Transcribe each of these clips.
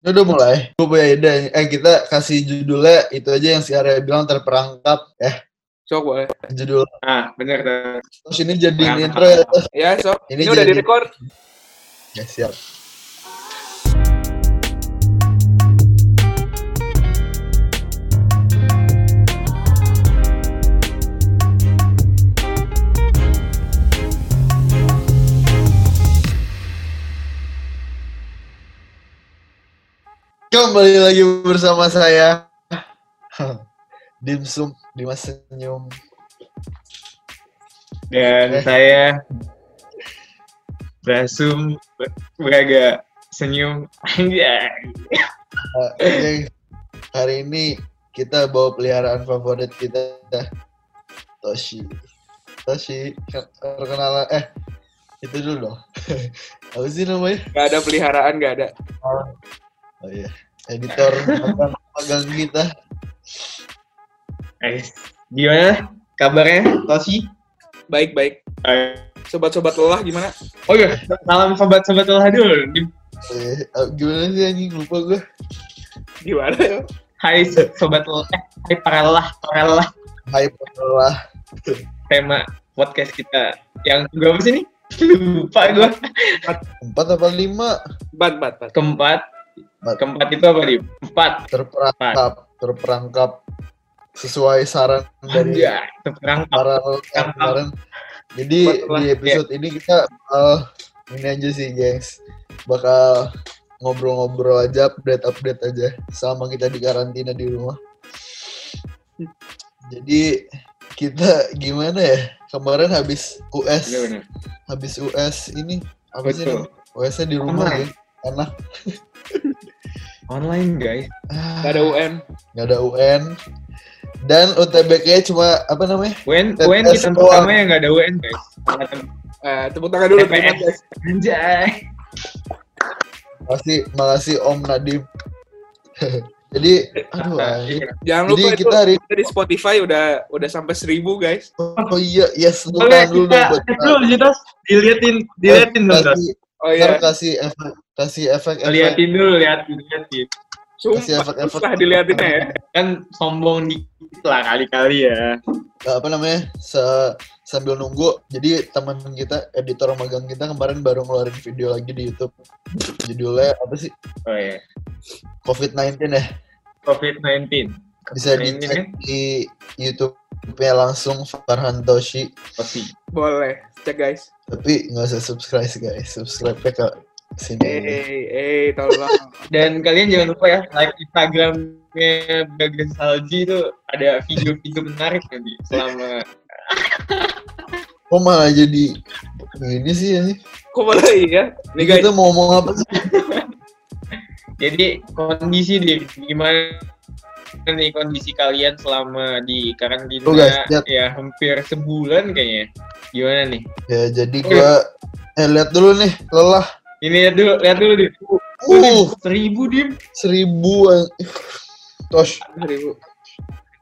Udah mulai. Gue punya ide. Eh kita kasih judulnya itu aja yang si Arya bilang terperangkap. Eh Sok boleh. judul. Ah, bener tuh. Terus ini jadi intro ya. Ya, sok. Ini Ini, udah jadi- di-record. Ya siap. Kembali lagi bersama saya Dimsum Dimas Senyum Dan Eh. saya Basum Braga senyum Anjay. Oke. Hari ini kita bawa peliharaan favorit kita Toshi. Toshi perkenalan eh itu dulu dong. Apa sih namanya? Gak ada peliharaan, gak ada. Oh iya, editor magang, kita. Eh, Gimana kabarnya Tosi? Baik, baik. Eh, Sobat-sobat lelah gimana? Oh iya, salam sobat-sobat lelah dulu. Eh, eh, gimana sih anjing lupa gue. Gimana ya? Hai so- sobat lelah, eh, hai para lelah, para lelah. Hai penelah. Tema podcast kita yang berapa sih nih? Lupa gue. Empat apa lima? Bat, bat, bat. Keempat, Empat. keempat itu apa nih? Empat. Terperangkap, terperangkap sesuai saran dari Anjay, terperangkap. para kemarin. Jadi Buat di episode ini kita bakal ini aja sih, gengs. Bakal ngobrol-ngobrol aja, update-update aja sama kita di karantina di rumah. Jadi kita gimana ya? Kemarin habis US, Iya bener. habis US ini apa sih? Betul. namanya? US-nya di rumah Online. ya. Enak. Online guys. Ah, Gak ada UN. nggak ada UN. Dan UTBK cuma apa namanya? UN, UN kita pertama yang nggak ada UN guys. Eh, tepuk tangan dulu, terima guys. Anjay. Makasih, makasih Om Nadim. Jadi, aduh. Jangan Jadi lupa kita itu hari kita di Spotify udah udah sampai seribu guys. oh iya, yes, lu Oke, tahan dulu dong kita dulu Tos. kasih, Oh iya, kasih efek, kasih efek, efek. Liatin dulu, liatin, liatin. kasih sumpah, efek-efek. susah diliatinnya ya. Kan sombong dikit lah kali-kali ya. apa namanya? Se sambil nunggu. Jadi teman kita, editor magang kita kemarin baru ngeluarin video lagi di YouTube. Judulnya apa sih? Oh iya. COVID-19 ya. COVID-19. Bisa COVID-19 dicek di YouTube-nya langsung Farhan Toshi. Boleh, cek guys. Tapi nggak usah subscribe guys. Subscribe-nya ke Eh, eh, tolong. Dan kalian jangan lupa ya, like Instagramnya Braga Salji itu ada video-video menarik nanti selama Kok malah jadi gini sih ya? Kok malah iya? Nih guys, Kita mau ngomong apa sih? Jadi kondisi di gimana nih kondisi kalian selama di karantina Tuh, guys, lihat. ya hampir sebulan kayaknya. Gimana nih? Ya jadi gua eh lihat dulu nih lelah. Ini lihat dulu, lihat dulu dim. Uh, Seribu dim. seribu an- Tosh, seribu.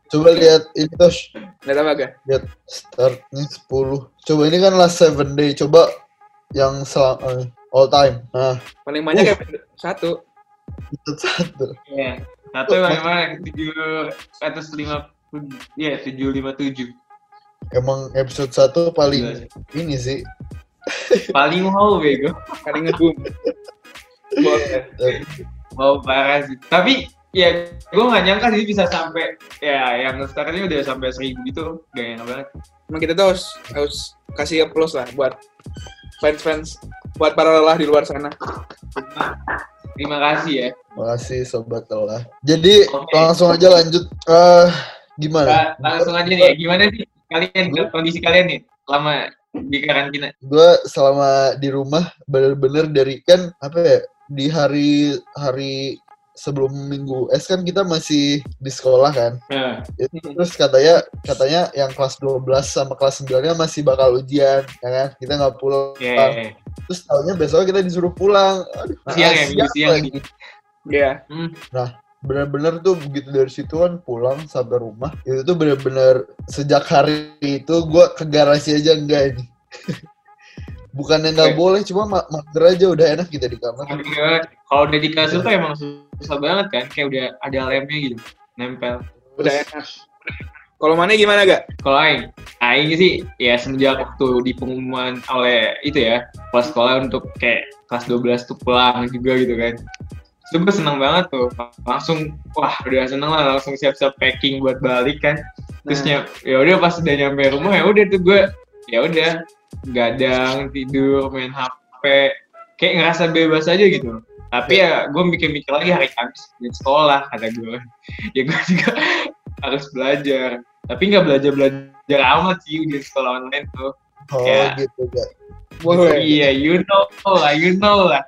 coba lihat ini Tosh. Lihat apa gak? Lihat startnya 10. Coba ini kan last 7 day. Coba yang selang, eh, all time. Nah, Paling banyak Uh. kayak satu. satu. Iya. Satu memang tujuh ratus lima ya tujuh lima tujuh. Emang episode 1 paling ini sih. Paling wow bego. Boleh. Eh, Wow parah sih. Tapi ya gue nggak nyangka sih bisa sampai ya yang startnya udah sampai seribu gitu. Gak enak banget. Emang kita tuh harus, harus kasih applause lah buat fans-fans buat para lelah di luar sana. Terima kasih ya. Makasih sobat lelah. Jadi Oke. langsung aja lanjut. Eh gimana? Nah, langsung aja nih ya. Gimana sih kalian kondisi kalian nih selama di karantina? gue selama di rumah bener-bener dari kan apa ya di hari hari sebelum minggu es kan kita masih di sekolah kan Nah, Itu terus katanya katanya yang kelas 12 sama kelas 9 nya masih bakal ujian ya kan kita nggak pulang ya, ya, ya. terus tahunya besok kita disuruh pulang Aduh, Siang ya, minggu siang lagi. Iya. Hmm. Bener-bener tuh begitu dari situ kan pulang sampai rumah itu tuh bener-bener sejak hari itu gue ke garasi aja enggak ini bukannya nggak boleh cuma ma- mager aja udah enak kita di kamar. Kalau udah di kasur tuh emang susah banget kan, kayak udah ada lemnya gitu, nempel. Udah enak. Kalau mana gimana gak? Kalau Aing, Aing sih ya semenjak waktu di pengumuman oleh itu ya, kepala sekolah untuk kayak kelas 12 tuh pulang juga gitu kan. Itu gue seneng banget tuh, langsung wah udah seneng lah langsung siap-siap packing buat balik kan. Terus Nah. ya udah pas udah nyampe rumah ya udah tuh gue ya udah gadang tidur main HP kayak ngerasa bebas aja gitu. Tapi ya gue mikir-mikir lagi hari Kamis di sekolah kata gue. Ya gue juga harus belajar. Tapi nggak belajar belajar amat sih di sekolah online tuh. oh Ya. gitu Boleh. Iya, you know lah, you know lah.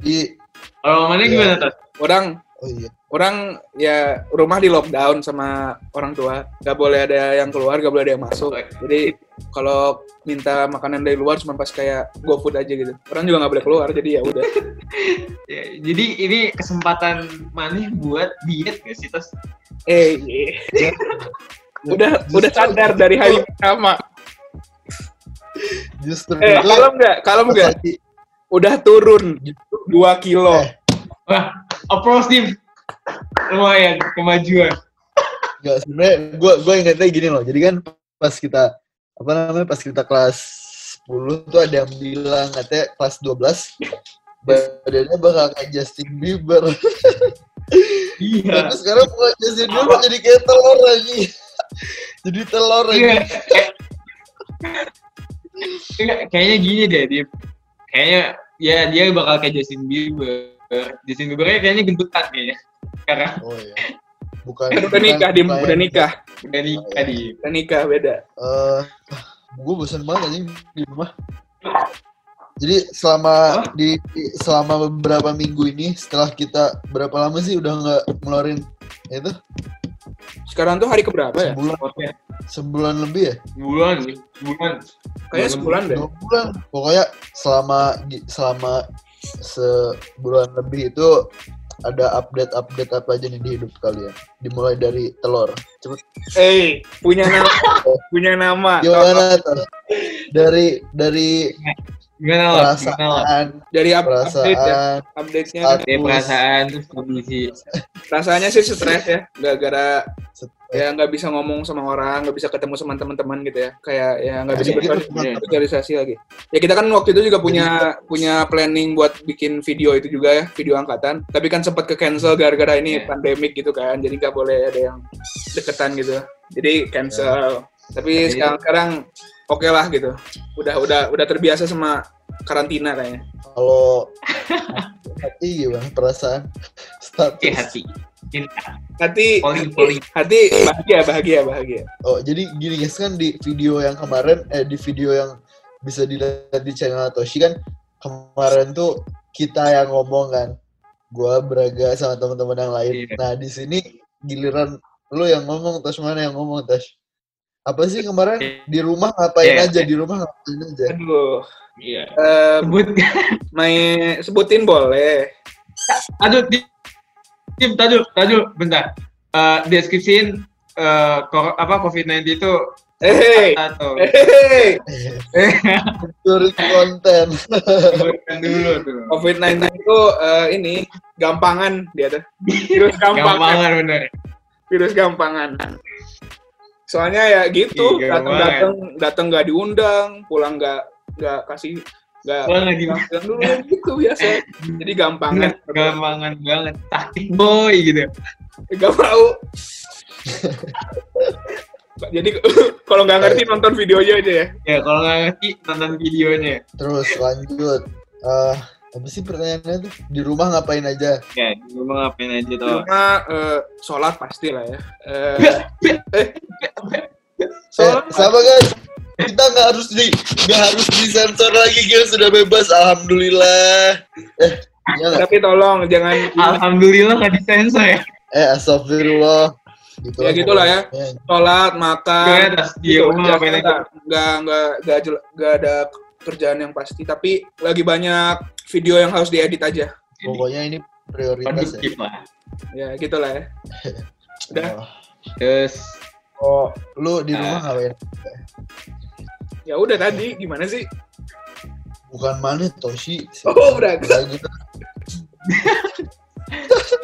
Jadi Kalau mana Iya. gimana tuh? Orang oh iya orang ya rumah di lockdown sama orang tua. Gak boleh ada yang keluar, gak boleh ada yang masuk. Jadi kalau minta makanan dari luar cuma pas kayak GoFood aja gitu. Orang juga nggak boleh keluar, jadi ya udah. Ya, jadi ini kesempatan mana buat diet gak sih Tos? Eh, iya. udah udah sadar dari hari pertama. justru Eh, kalem nggak? Kalem nggak? Udah turun 2 kilo. Eh. Wah, applause tim. Lumayan kemajuan. Enggak, sebenarnya gue gue ingatnya gini loh. Jadi kan pas kita apa namanya pas kita kelas 10 tuh ada yang bilang katanya kelas 12 badannya bakal kayak Justin Bieber. Iya. Tapi sekarang bukan Justin Bieber jadi kayak telur lagi. jadi telur lagi. Iya. Kayak- Kayaknya gini deh, dia kayaknya ya dia bakal kayak Justin Bieber. Justin Bieber kayaknya gendutan kayaknya. Karena Oh iya. Bukan. Eh, udah nikah, Dim. Udah nikah. udah nikah di Udah nikah, beda. Eh, gue bosan banget anjing di rumah. Jadi selama di di- selama beberapa minggu ini setelah kita berapa lama sih udah nggak ngeluarin itu? Sekarang tuh hari keberapa ya? sebulan. Sebulan lebih ya? Bulan nih, bulan. Kayaknya sebulan deh. dua bulan. Pokoknya selama selama sebulan lebih itu ada update update apa aja nih di hidup kalian? Dimulai dari telur. Cepet. Eh, punya nama. punya nama. gimana dari dari Gimana lah? perasaan Dari up- update ya. perasaan Update-nya. Dari perasaan terus kondisi. rasanya sih stres ya. Gara-gara ya nggak bisa ngomong sama orang, nggak bisa ketemu sama teman-teman gitu ya. Kayak ya nggak bisa Jadi gitu, bersosialisasi lagi. Ya kita kan waktu itu juga punya punya planning buat bikin video itu juga ya, video angkatan. Tapi kan sempat ke cancel gara-gara ini Iya. pandemik gitu kan. Jadi nggak boleh ada yang deketan gitu. Jadi cancel. Tapi Tapi- sekarang sekarang oke lah gitu. Udah udah udah terbiasa sama karantina kayaknya. kalau hati gimana perasaan status Oke hati. Cinta. Hati Poli poli. hati bahagia bahagia bahagia. Oh, jadi gini guys kan di video yang kemarin eh di video yang bisa dilihat di channel Toshi kan kemarin tuh kita yang ngomong kan. Gua Braga sama teman-teman yang lain. Iya. Nah, di sini giliran lu yang ngomong Tosh mana yang ngomong Tosh? Apa sih kemarin di rumah ngapain Iya. aja? Di rumah ngapain aja? Aduh. Iya. Eh, Sebut. main sebutin boleh. Aduh, tim, tim, tadu, tadu, bentar. Eh deskripsiin eh kor- apa COVID-19 itu Hei, atau hei, eh Curi konten. dulu tuh. COVID-19 itu eh, ini gampangan dia tuh. Virus gampangan. Gampangan bener. Virus gampangan. Soalnya ya gitu, Iya, datang gampangan. datang datang nggak diundang, pulang nggak nggak kasih nggak Gua nggak di bilang dulu gitu biasa. Jadi gampangan. gampangan banget. Taktik boy gitu. Gak mau. Jadi kalau nggak ngerti nonton videonya aja ya. Ya kalau nggak ngerti nonton videonya. Terus lanjut. Eh, apa sih pertanyaannya tuh? Di rumah ngapain aja? Ya, di rumah ngapain aja Di tuh. rumah eh, sholat pasti lah ya. Eh, Eh, sholat sama guys. Kita nggak harus di nggak harus disensor lagi guys sudah bebas alhamdulillah. Eh, ya nggak? tapi tolong jangan Alhamdulillah nggak disensor ya. Eh, astagfirullah. Gitu Ya, gitulah ya. sholat makan di gitu. rumah ngapain aja. nggak nggak nggak ada kerjaan yang pasti tapi lagi banyak video yang harus diedit aja Pokoknya ini prioritas ya. Lah. ya gitulah ya udah Oh, Terus Oh, lu di rumah Ah. ngapain? Ya udah tadi gimana sih? Bukan mana Toshi. Oh, berarti. Lagi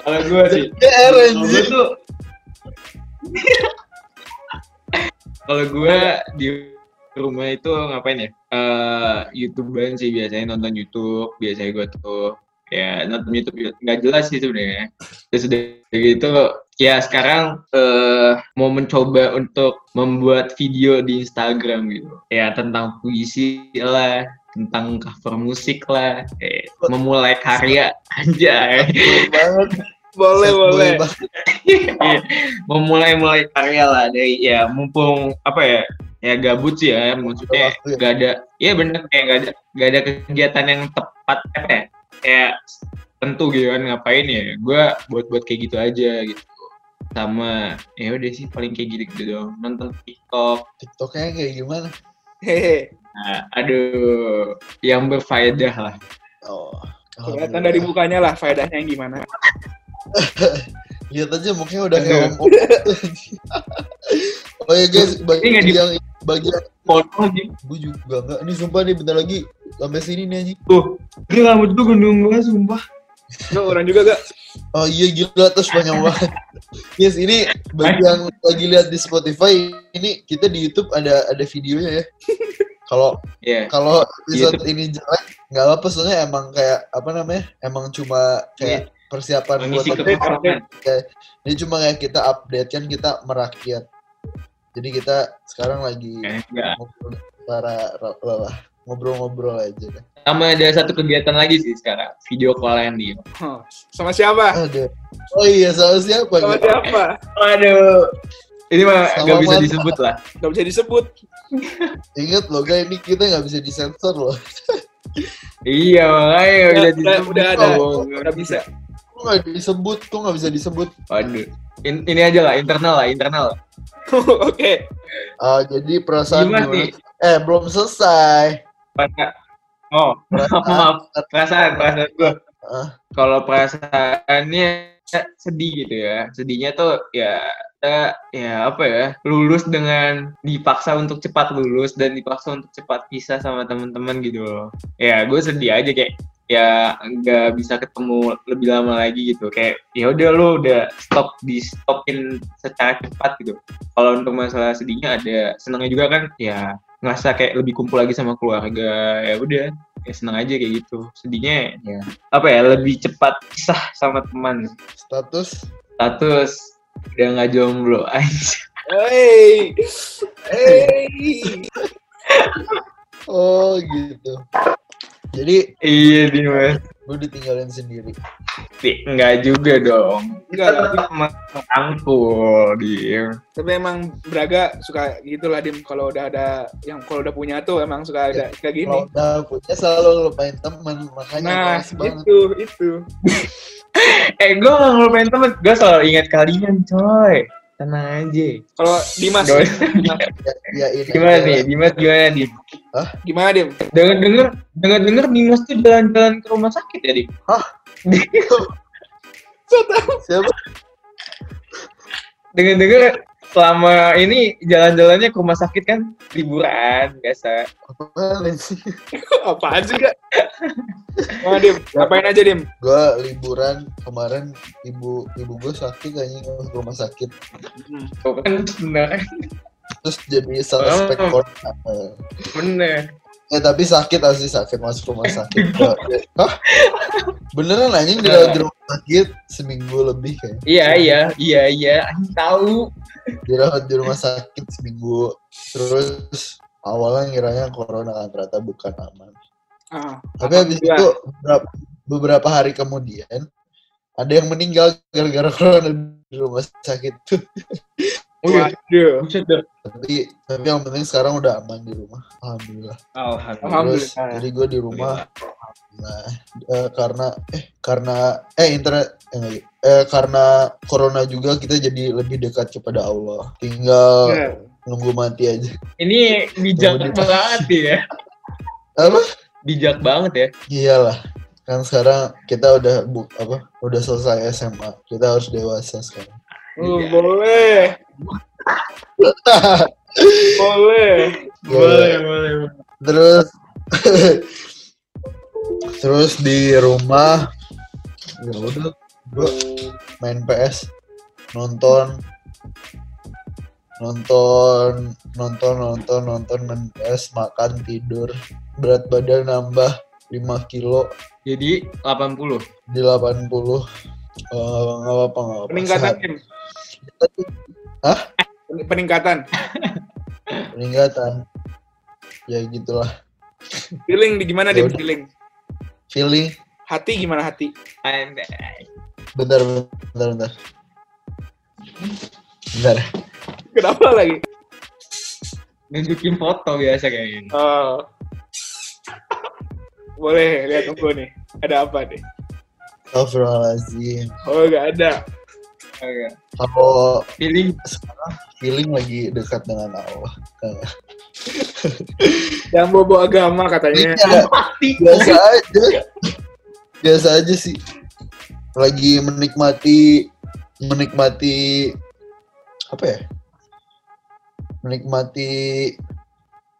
Kalau gue sih, anjir. tuh kalau gue di rumah itu ngapain ya? Eh YouTubean sih biasanya nonton YouTube, biasanya gue tuh ya nonton YouTube nggak jelas sih sebenarnya. Terus udah gitu ya sekarang eh mau mencoba untuk membuat video di Instagram gitu. Ya tentang puisi lah, tentang cover musik lah, eh, memulai karya. Boleh banget. Boleh, boleh. banget. Iya, memulai mulai karya lah dari ya mumpung apa ya ya gabut sih ya maksudnya ya. gak ada ya bener kayak gak ada gak ada kegiatan yang tepat apa ya kayak tentu gitu kan ngapain ya gue buat buat kayak gitu aja gitu sama ya udah sih paling kayak gitu gitu dong nonton TikTok TikToknya kayak gimana? Hehe. nah, aduh yang berfaedah lah Oh. Kelihatan dari mukanya lah faedahnya yang gimana. Lihat aja mukanya udah kayak om. oh ya guys, bagi Ini nggak di- yang bagi yang foto gitu gue juga enggak. Ini sumpah nih bentar lagi sampai sini nih anjing. tuh ini rambut gue gendung banget sumpah Lu orang juga gak? Oh iya gila terus banyak banget. Yes, ini bagi yang lagi lihat di Spotify ini kita di YouTube ada ada videonya ya. Kalau ya kalau episode ini jelek nggak apa-apa soalnya emang kayak apa namanya? Emang cuma kayak persiapan buat mengisi update, kekosongan ini cuma kayak kita update kan kita merakyat. Jadi kita sekarang lagi ngobrol para lah ngobrol-ngobrol aja deh. sama ada satu kegiatan lagi sih sekarang video callan di Huh. Sama siapa? Ada. Oh iya sama siapa? Sama gitu? siapa? Waduh. Ini mah Sama nggak bisa disebut lah. Gak bisa disebut. Ingat loh guys, ini kita nggak bisa disensor loh. Iya makanya nggak bisa Udah, udah, disebut. udah ada. Oh, Udah bisa. Kok nggak disebut? Kok nggak bisa disebut? Waduh. In- ini aja lah internal lah internal. Oke. Ah, jadi perasaan Gimana gimana? nih? Eh belum selesai. Perasaan. Oh maaf perasaan perasaan gue. Ah. Kalau perasaannya sedih gitu ya. Sedihnya tuh ya kita ya apa ya lulus dengan dipaksa untuk cepat lulus dan dipaksa untuk cepat pisah sama teman-teman gitu loh. Ya gue sedih aja kayak ya nggak bisa ketemu lebih lama lagi gitu. Kayak ya udah lo udah stop di stopin secara cepat gitu. Kalau untuk masalah sedihnya ada senangnya juga kan ya ngerasa kayak lebih kumpul lagi sama keluarga ya udah ya senang aja kayak gitu. Sedihnya ya apa ya lebih cepat pisah sama teman. Status? Status udah nggak jomblo aja Hey. Hey. Oh gitu. Jadi iya Dimas gue ditinggalin sendiri. Di- nggak juga dong Enggak, tetap merangkul dia tapi emang Braga suka gitulah Dim kalau udah ada yang kalau udah punya tuh emang suka ada kayak gini. Kalau udah punya selalu lupain temen, makanya Nah, males banget. itu itu. eh gue nggak ngelupain temen. Gue selalu ingat kalian coy. Tenang aja. Kalau Dimas, Ya, ini gimana nih Dimas gimana nih? Gimana Dim? dengar dengar dengar dengar Dimas tuh jalan-jalan ke rumah sakit ya Dim? Siapa? dengar dengar selama ini jalan-jalannya ke rumah sakit kan liburan biasa Apaan sih? Apaan sih gak? Gimana Dim? Ngapain aja Dim? Gue liburan kemarin ibu ibu gue sakit kayaknya ke rumah sakit. Hmm. Tuh kan bener Terus jadi suspek Oh. corona. bener Eh tapi sakit asli sakit masuk rumah sakit. Hah? Beneran anjing di, di rumah sakit seminggu lebih kayak. iya iya iya iya Anjing tahu Dirawat di rumah sakit seminggu. Terus awalnya ngiranya corona kan ternyata bukan aman. Ah, Tapi habis itu beberapa, beberapa hari kemudian ada yang meninggal gara-gara corona di rumah sakit tuh. oh iya dah Tapi tapi yang penting sekarang udah aman di rumah. Alhamdulillah. alhamdulillah Alhamdulillah. Terus jadi gue di rumah. Nah, eh, karena eh karena eh internet eh, eh karena corona juga kita jadi lebih dekat kepada Allah. Tinggal Ya. nunggu mati aja. ini bijak banget ya Apa? bijak banget ya Iyalah. Kan sekarang kita udah bu, apa? Udah selesai SMA. Kita harus dewasa sekarang. Oh, Iya. boleh. Boleh. boleh boleh terus terus di rumah ya udah gue main PS nonton nonton nonton nonton nonton main PS makan tidur berat badan nambah 5 kilo jadi 80 di 80 Eh, nggak apa-apa nggak apa Peningkatan. Hah? Peningkatan. peningkatan ya gitulah Feeling di gimana, Ya Dim? udah. Feeling. feeling Hati gimana hati? Bentar bentar bentar bentar Kenapa lagi? nunjukin foto biasa kayak gini Oh. Boleh lihat tunggu nih. Ada apa nih? Astagfirullahaladzim Oh, nggak ada. Oke. kalau feeling. sekarang feeling lagi dekat dengan Allah. Yang bobo agama katanya. Iya, biasa aja. Biasa aja sih. Lagi menikmati menikmati apa ya? Menikmati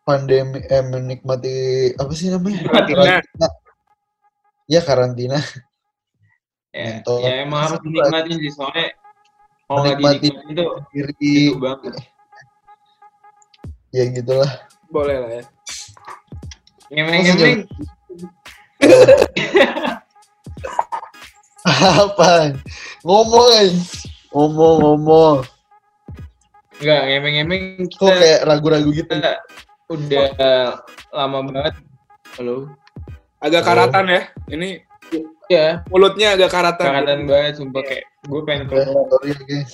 pandemi eh menikmati apa sih namanya? Karantina. ya karantina. Ya, ya emang harus dinikmatin sih soalnya kalau nggak Menikmati. tuh diri itu banget ya gitulah Boleh lah ya. ngemeng-ngemeng apa ngomong aja. ngomong ngomong enggak ngemeng-ngemeng kok kita, kayak ragu-ragu gitu kita udah lama banget halo Agak Halo. karatan ya. Ini ya mulutnya agak karatan. karatan banget sumpah kayak gue pengen Ya, keluar sorry ya, guys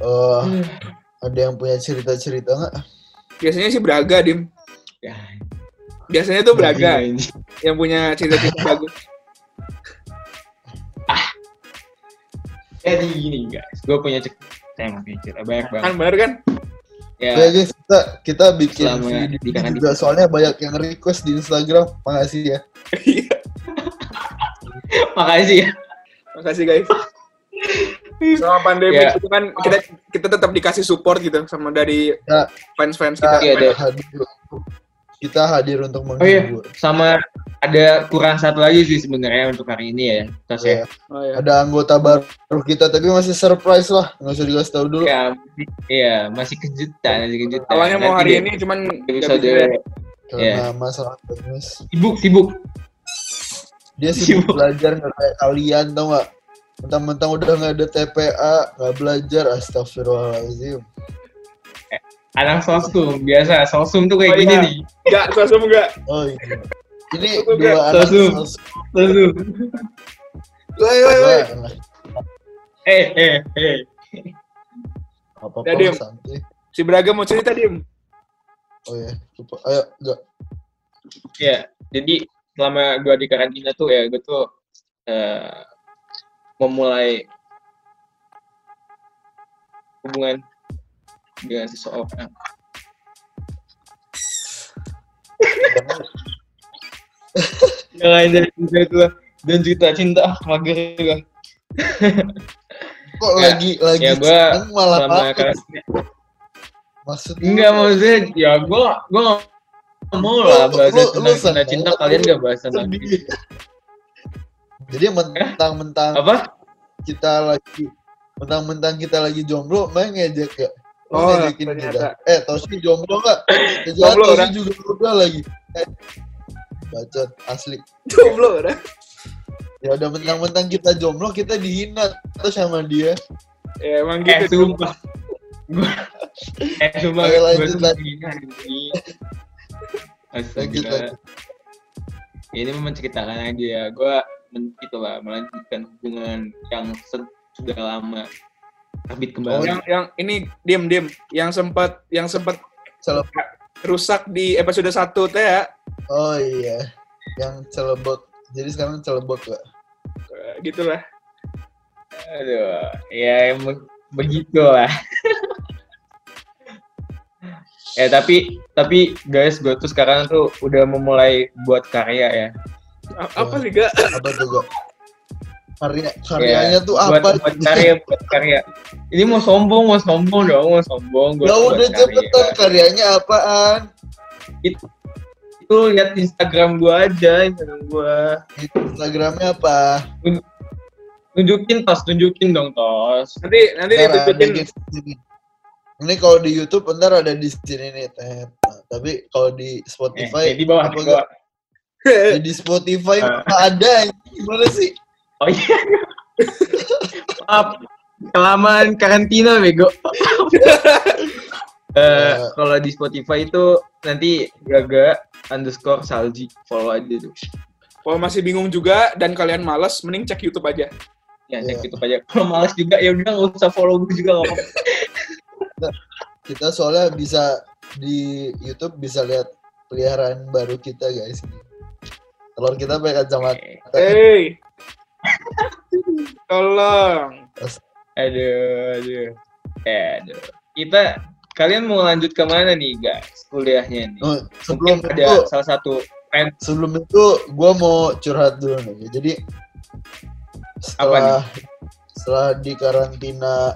Eh, ada yang punya cerita-cerita nggak Biasanya sih Braga, Dim. ya Biasanya tuh Braga ini. yang punya cerita-cerita bagus. jadi gini guys gue punya cerita saya mau punya cerita banyak banget Kan bener kan? ya guys, kita kita bikin Selama video juga soalnya banyak yang request di Instagram. Makasih ya. Iya. makasih ya Makasih guys. Selama pandemi Ya. itu kan kita kita tetap dikasih support gitu sama dari fans-fans Kita, kita. Iya, ada. hadir kita hadir untuk oh iya menghibur. sama ada kurang satu lagi sih sebenarnya untuk hari ini ya terus ya Ya. Oh, iya. Ada anggota baru kita tapi masih surprise lah. Nggak usah dikasih tahu dulu. Ya, iya masih kejutan masih kejutan Awalnya mau hari dia- ini cuman episode. Karena Iya. masalah teknis. sibuk sibuk Dia sibuk belajar nggak kayak kalian tau nggak? Mentang-mentang udah nggak ada TPA, nggak belajar. Astagfirullahaladzim. anak sosum biasa sosum tuh Oh, kayak gini iya. nih Enggak, sosum enggak. Oh iya. Ini Sosum dua nggak? anak Sosum. sos- sosum Woi, woi, woi. Eh eh eh apa-apa Udah, Dim. santai. Si Braga mau cerita, Dim. Oh ya, lupa. Ayo, enggak. ya jadi selama gua di karantina tuh ya gue tuh eh, memulai hubungan dengan seseorang Jangan jadi cerita itu lah. Dan cerita cinta ah, mager juga. Kok Ya, lagi lagi ya gua malah karantina. Maksudnya Enggak maksudnya ya gua gua mau lah Lu- bahas lu- lu tentang cinta cinta kalian gak bahas tentang. Jadi mentang-mentang apa? kita lagi mentang-mentang kita lagi jomblo, main ngejek ya. Oh, ngejekin kita. Eh, Toshi jomblo Jomblo, Toshi orang. juga udah lagi. Eh, bacot asli. Jomblo udah. Ya udah mentang-mentang kita jomblo, kita dihina terus sama dia. Ya emang Eh gitu. sumpah. Gua eh sumpah gua lanjut, tuh hari Lanjut, Astaga. lanjut. Ini menceritakan aja ya. Gua men- itulah melanjutkan hubungan yang sudah lama terbit Oh, kembali. Yang yang ini diem diem yang sempat yang sempat rusak di episode 1 teh ya. Oh iya, yang celebok. Jadi sekarang celebok gak? Gitulah. Aduh, ya emang begitulah. Ya tapi tapi guys gue tuh sekarang tuh udah memulai buat karya ya. A- Apa sih gak? Apa tuh gak? karya karyanya tuh Iya, buat, apa? buat karya buat karya. Ini mau sombong mau sombong dong mau sombong. Gua ya udah karya. cepetan karyanya apaan? Itu lihat Instagram gua aja Instagram gua. Instagramnya apa? Tunjukin tos tunjukin dong tos. Nanti nanti Ntar ada ditutupin di sini. Ini kalau di YouTube ntar ada di sini nih Ted. Nah, tapi kalau di Spotify eh, di bawah apa di bawah. Ya, di Spotify nggak ada gimana sih? Oh iya. Maaf. Kelamaan karantina bego. Eh, Ya. kalau di Spotify itu nanti gaga underscore salji. Follow aja tuh. Kalau masih bingung juga dan kalian malas, mending cek YouTube aja. ya Iya. cek YouTube aja. Kalau malas juga ya udah nggak usah follow gue juga nggak apa-apa kita soalnya bisa di YouTube bisa lihat peliharaan baru kita guys telur kita pakai kacamata Hey, tolong. Aduh, aduh. Eh, aduh. Kita kalian mau lanjut ke mana nih, guys? Kuliahnya nih. Oh, sebelum Mungkin itu ada salah satu friend sebelum itu gue mau curhat dulu nih jadi setelah setelah di karantina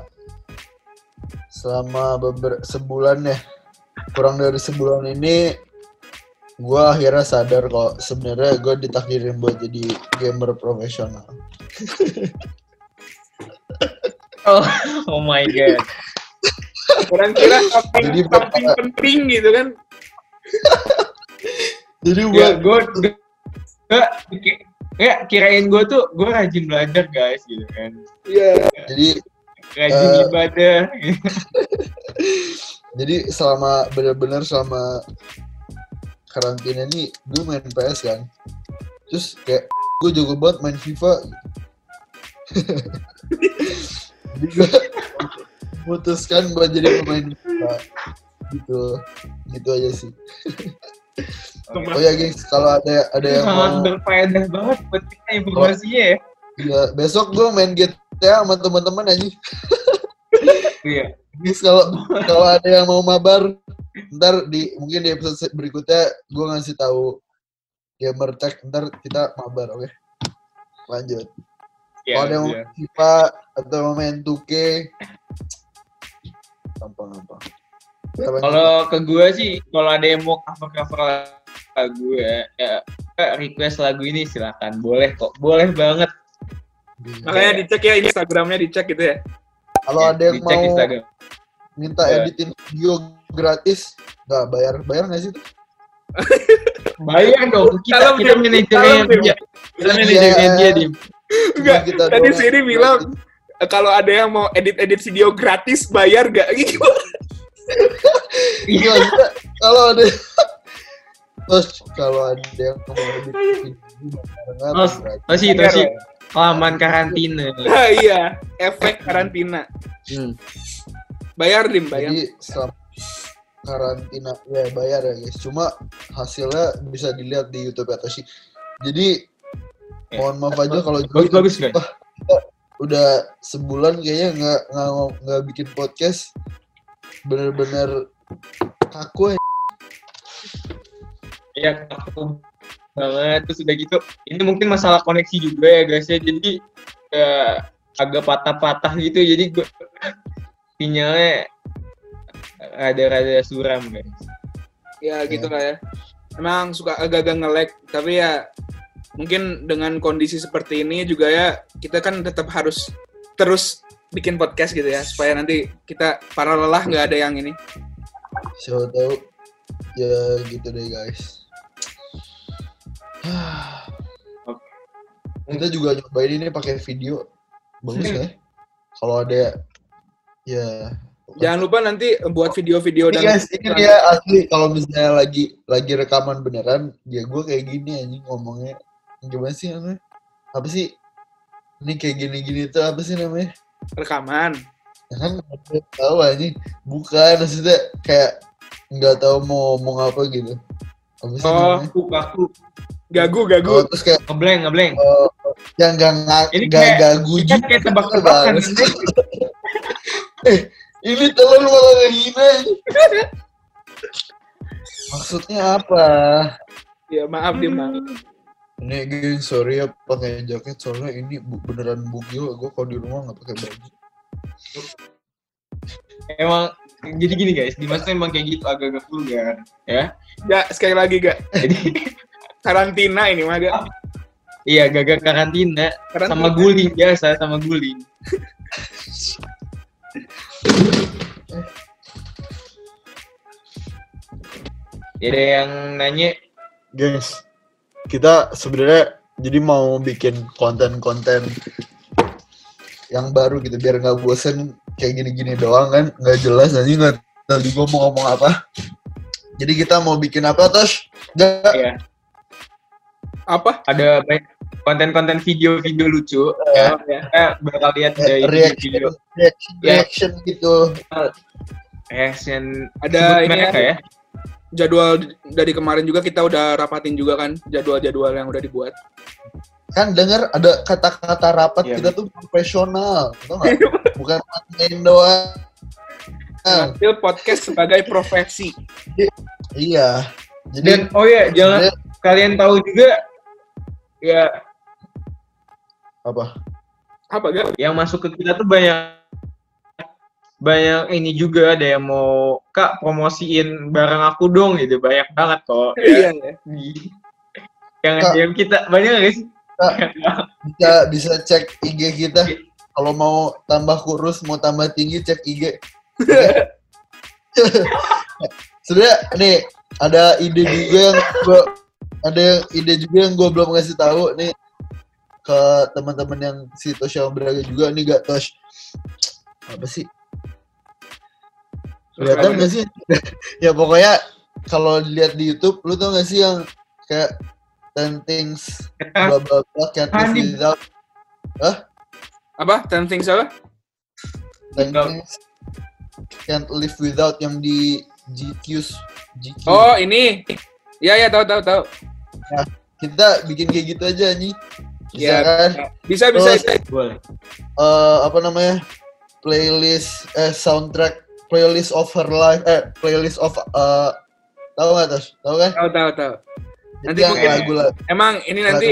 selama beber sebulan ya kurang dari sebulan ini gue akhirnya sadar kok sebenarnya gue ditakdirin buat jadi gamer profesional Oh, oh my god. Orang kira something, Jadi something penting gitu kan. jadi gue Ya, gue ya kirain gue tuh gue rajin belajar guys gitu kan Iya. jadi rajin Eh. ibadah. Jadi selama benar-benar selama karantina ini gue main PS kan. Terus kayak gue jago banget main FIFA. Jadi gue memutuskan buat jadi pemain FIFA. Gitu. Gitu aja sih. Oh ya guys kalau ada ada yang mau berfaedah banget buat kita informasinya ya ya, besok gue main GTA sama teman-teman aja iya kalau kalau ada yang mau mabar, ntar di mungkin di episode berikutnya gue ngasih tahu gamer tech, ntar kita mabar, oke? Lanjut. iya kalau ada yang mau main FIFA atau mau main 2K, gampang-gampang. Kalau ke gue sih kalau ada yang mau cover cover lagu ya, ya request lagu ini silakan boleh kok boleh banget Makanya dicek ya Instagramnya dicek gitu ya. kalau Ya, ada yang dicek mau Instagram. minta Ya. editin video gratis, nggak bayar, bayar nggak sih? itu? bayar dong kita Salam, kita manajernya dia kita Iya. manajernya dia dim Enggak, kita Tadi sini bilang kalau ada yang mau edit-edit video gratis bayar gak gitu. Iya, kalau ada terus kalau ada yang mau edit video gratis. Tosi Tosi ya. kelamaan karantina Nah, iya, efek karantina. hmm. Bayar dim, bayar. Jadi selama karantina ya bayar ya guys. Cuma hasilnya bisa dilihat di YouTube ya Toshi. Jadi Eh, mohon maaf aja kalau bagus bagus guys udah sebulan kayaknya nggak nggak nggak bikin podcast bener-bener kaku ya. ya aku banget terus udah gitu ini mungkin masalah koneksi juga ya guys ya jadi eh, agak patah-patah gitu jadi gue sinyalnya rada-rada suram guys Ya gitu lah ya. Emang suka agak-agak nge-lag, tapi ya mungkin dengan kondisi seperti ini juga ya kita kan tetap harus terus bikin podcast gitu ya supaya nanti kita para lelah nggak ada yang ini. Siapa tahu ya gitu deh guys. Kita juga nyobain ini pakai video. Bagus ya? Kalau ada ya Jangan lupa nanti buat video-video Ini dan guys, ini dia asli kalau misalnya lagi lagi rekaman beneran, ya gue kayak gini anjing ngomongnya. Gimana sih namanya? Apa sih? Ini kayak gini-gini tuh apa sih namanya? rekaman. Ya kan nggak tahu anjing. Bukan maksudnya kayak nggak tahu mau ngomong apa gitu. Apa sih Oh, namanya? Aku Gagu, Oh, gagu. terus kayak ngeblank ngeblank oh, yang gak nggak Ini nggak kayak- gagu ini kan juga kayak tebak-tebakan. banget sih. eh, ini telur malah ngehina. Maksudnya apa? Ya maaf dim, maaf. Ini geng, sorry ya pakai jaket soalnya ini bu- beneran bugil. Gue kalau di rumah nggak pakai baju. Emang jadi gini guys, Dimas tuh emang kayak gitu agak-agak vulgar, ya. Gak, sekali lagi gak. Jadi Karantina ini mah gak. iya gagal karantina Karantina. sama guling biasa sama guling. Ada yang nanya, Guys, kita sebenarnya jadi mau bikin konten-konten yang baru gitu biar nggak bosen kayak gini-gini doang kan nggak jelas nanti nggak tahu juga mau ngomong apa. Jadi kita mau bikin apa Tosh? Nggak, ya Apa? ada banyak konten-konten video-video lucu, ya. Oh, ya. Eh, bakal lihat dari reaction, video reaction, Ya. reaction gitu. reaction Ada ini ya, ya. jadwal dari kemarin juga kita udah rapatin juga kan jadwal-jadwal yang udah dibuat. Kan denger ada kata-kata rapat Iya, kita tuh profesional, tau? Bukan main doang. Ngambil podcast sebagai profesi. Iya. Jadi Dan oh ya, jangan sebenarnya- kalian tahu juga ya apa? Apa gak? yang masuk ke kita tuh banyak banyak ini juga ada yang mau kak promosiin barang aku dong gitu banyak banget kok Iya ya. yang Kak. yang kita banyak nggak sih Bisa bisa cek IG kita. Kalau mau tambah kurus, mau tambah tinggi, cek IG. Sebenarnya nih ada ide juga yang gua ada yang ide juga yang gue belum ngasih tahu nih ke teman-teman yang si Tosya Braga juga nih gak Tosh apa sih kelihatan gak sih ya pokoknya kalau dilihat di YouTube lu tau gak sih yang kayak 10 things bla bla bla can't live without Apa? Ten things apa? 10 Without. things can't live without yang di GQ GQ Oh ini. Ya ya tahu tahu tahu. Kita bikin kayak gitu aja nih bisa Ya. kan? Bisa bisa. Terus- bisa. boleh. eh apa namanya? Playlist eh soundtrack playlist of her life eh playlist of eh tahu nggak tas tahu kan? Tahu tahu tahu. Nanti yang mungkin- lagu lagu Emang ini nanti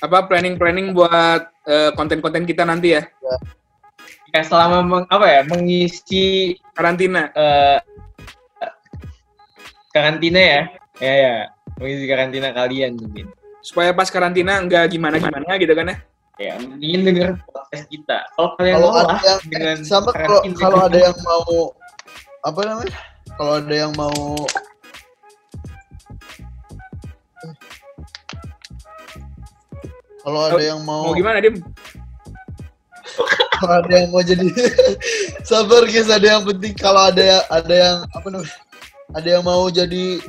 apa planning planning buat eh, konten-konten kita nanti ya. Ya selama meng- apa ya mengisi karantina. eh, karantina ya. Ya ya mengisi karantina kalian mungkin Supaya pas karantina nggak gimana gimana gitu kan ya. ya mendingin denger podcast kita. Kalau kalian kalau ada yang dengan sama kalau karantina kalau ada yang mau apa namanya? Kalau ada yang mau kalau ada yang mau Mau gimana Dim? kalau ada yang mau jadi sabar guys ada yang penting. Kalau ada ada yang apa namanya? Ada yang mau jadi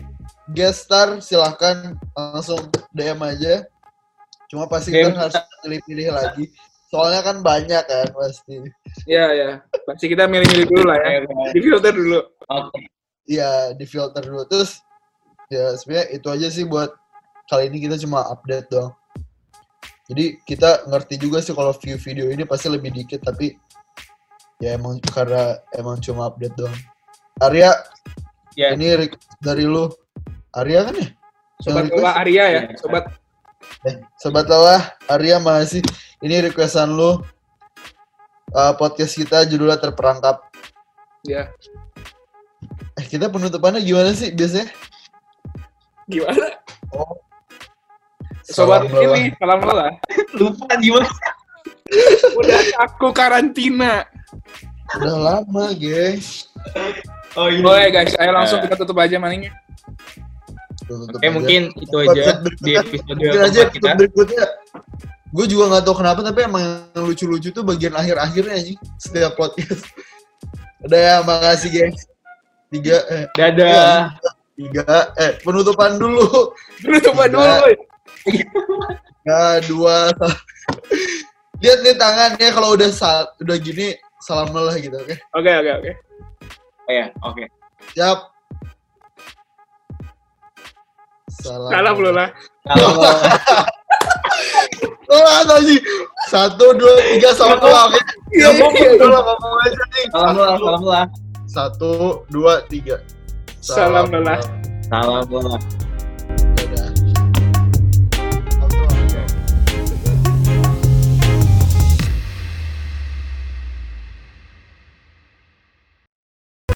guest star silahkan langsung DM aja cuma pasti DM kita harus pilih-pilih lagi soalnya kan banyak kan pasti Ya ya. Pasti kita milih-milih dulu lah ya. Di filter dulu. oke Iya, di filter dulu. Terus ya sebenarnya itu aja sih buat kali ini kita cuma update doang. Jadi kita ngerti juga sih kalau view video ini pasti lebih dikit tapi ya emang karena emang cuma update doang. Arya, Ya. ini dari lu. Arya kan ya? Sobat? Lola Arya ya. Iya. Sobat Eh, Sobat Lawa, Arya masih ini requestan lu. Uh, podcast kita judulnya terperangkap. ya. Eh, kita penutupannya gimana sih biasanya? Gimana? Oh. Sobat Salam ini salam Lola. lupa gimana Udah aku karantina. Udah lama, guys. oh iya Oke guys, ayo langsung kita tutup aja maningnya. Oke aja. mungkin itu aja di episode aja kita. berikutnya. Gue juga gak tahu kenapa, tapi emang yang lucu-lucu tuh bagian akhir-akhirnya sih setiap podcast. Udah ya, makasih guys. Tiga, eh, Dadah. tiga, eh, penutupan dulu. Penutupan Tiga. dulu. Tiga, dua. Lihat nih tangannya kalau udah saat, udah gini, salam lah gitu, oke? Oke oke oke. Oh ya, oke. Siap. Salam. Salam Lola. Lola tadi. Satu, dua, tiga, salam Lola? Iya. Lola ngomong aja nih. salam lah, salam lah. Satu, dua, tiga. Salam Lola. Salam lah.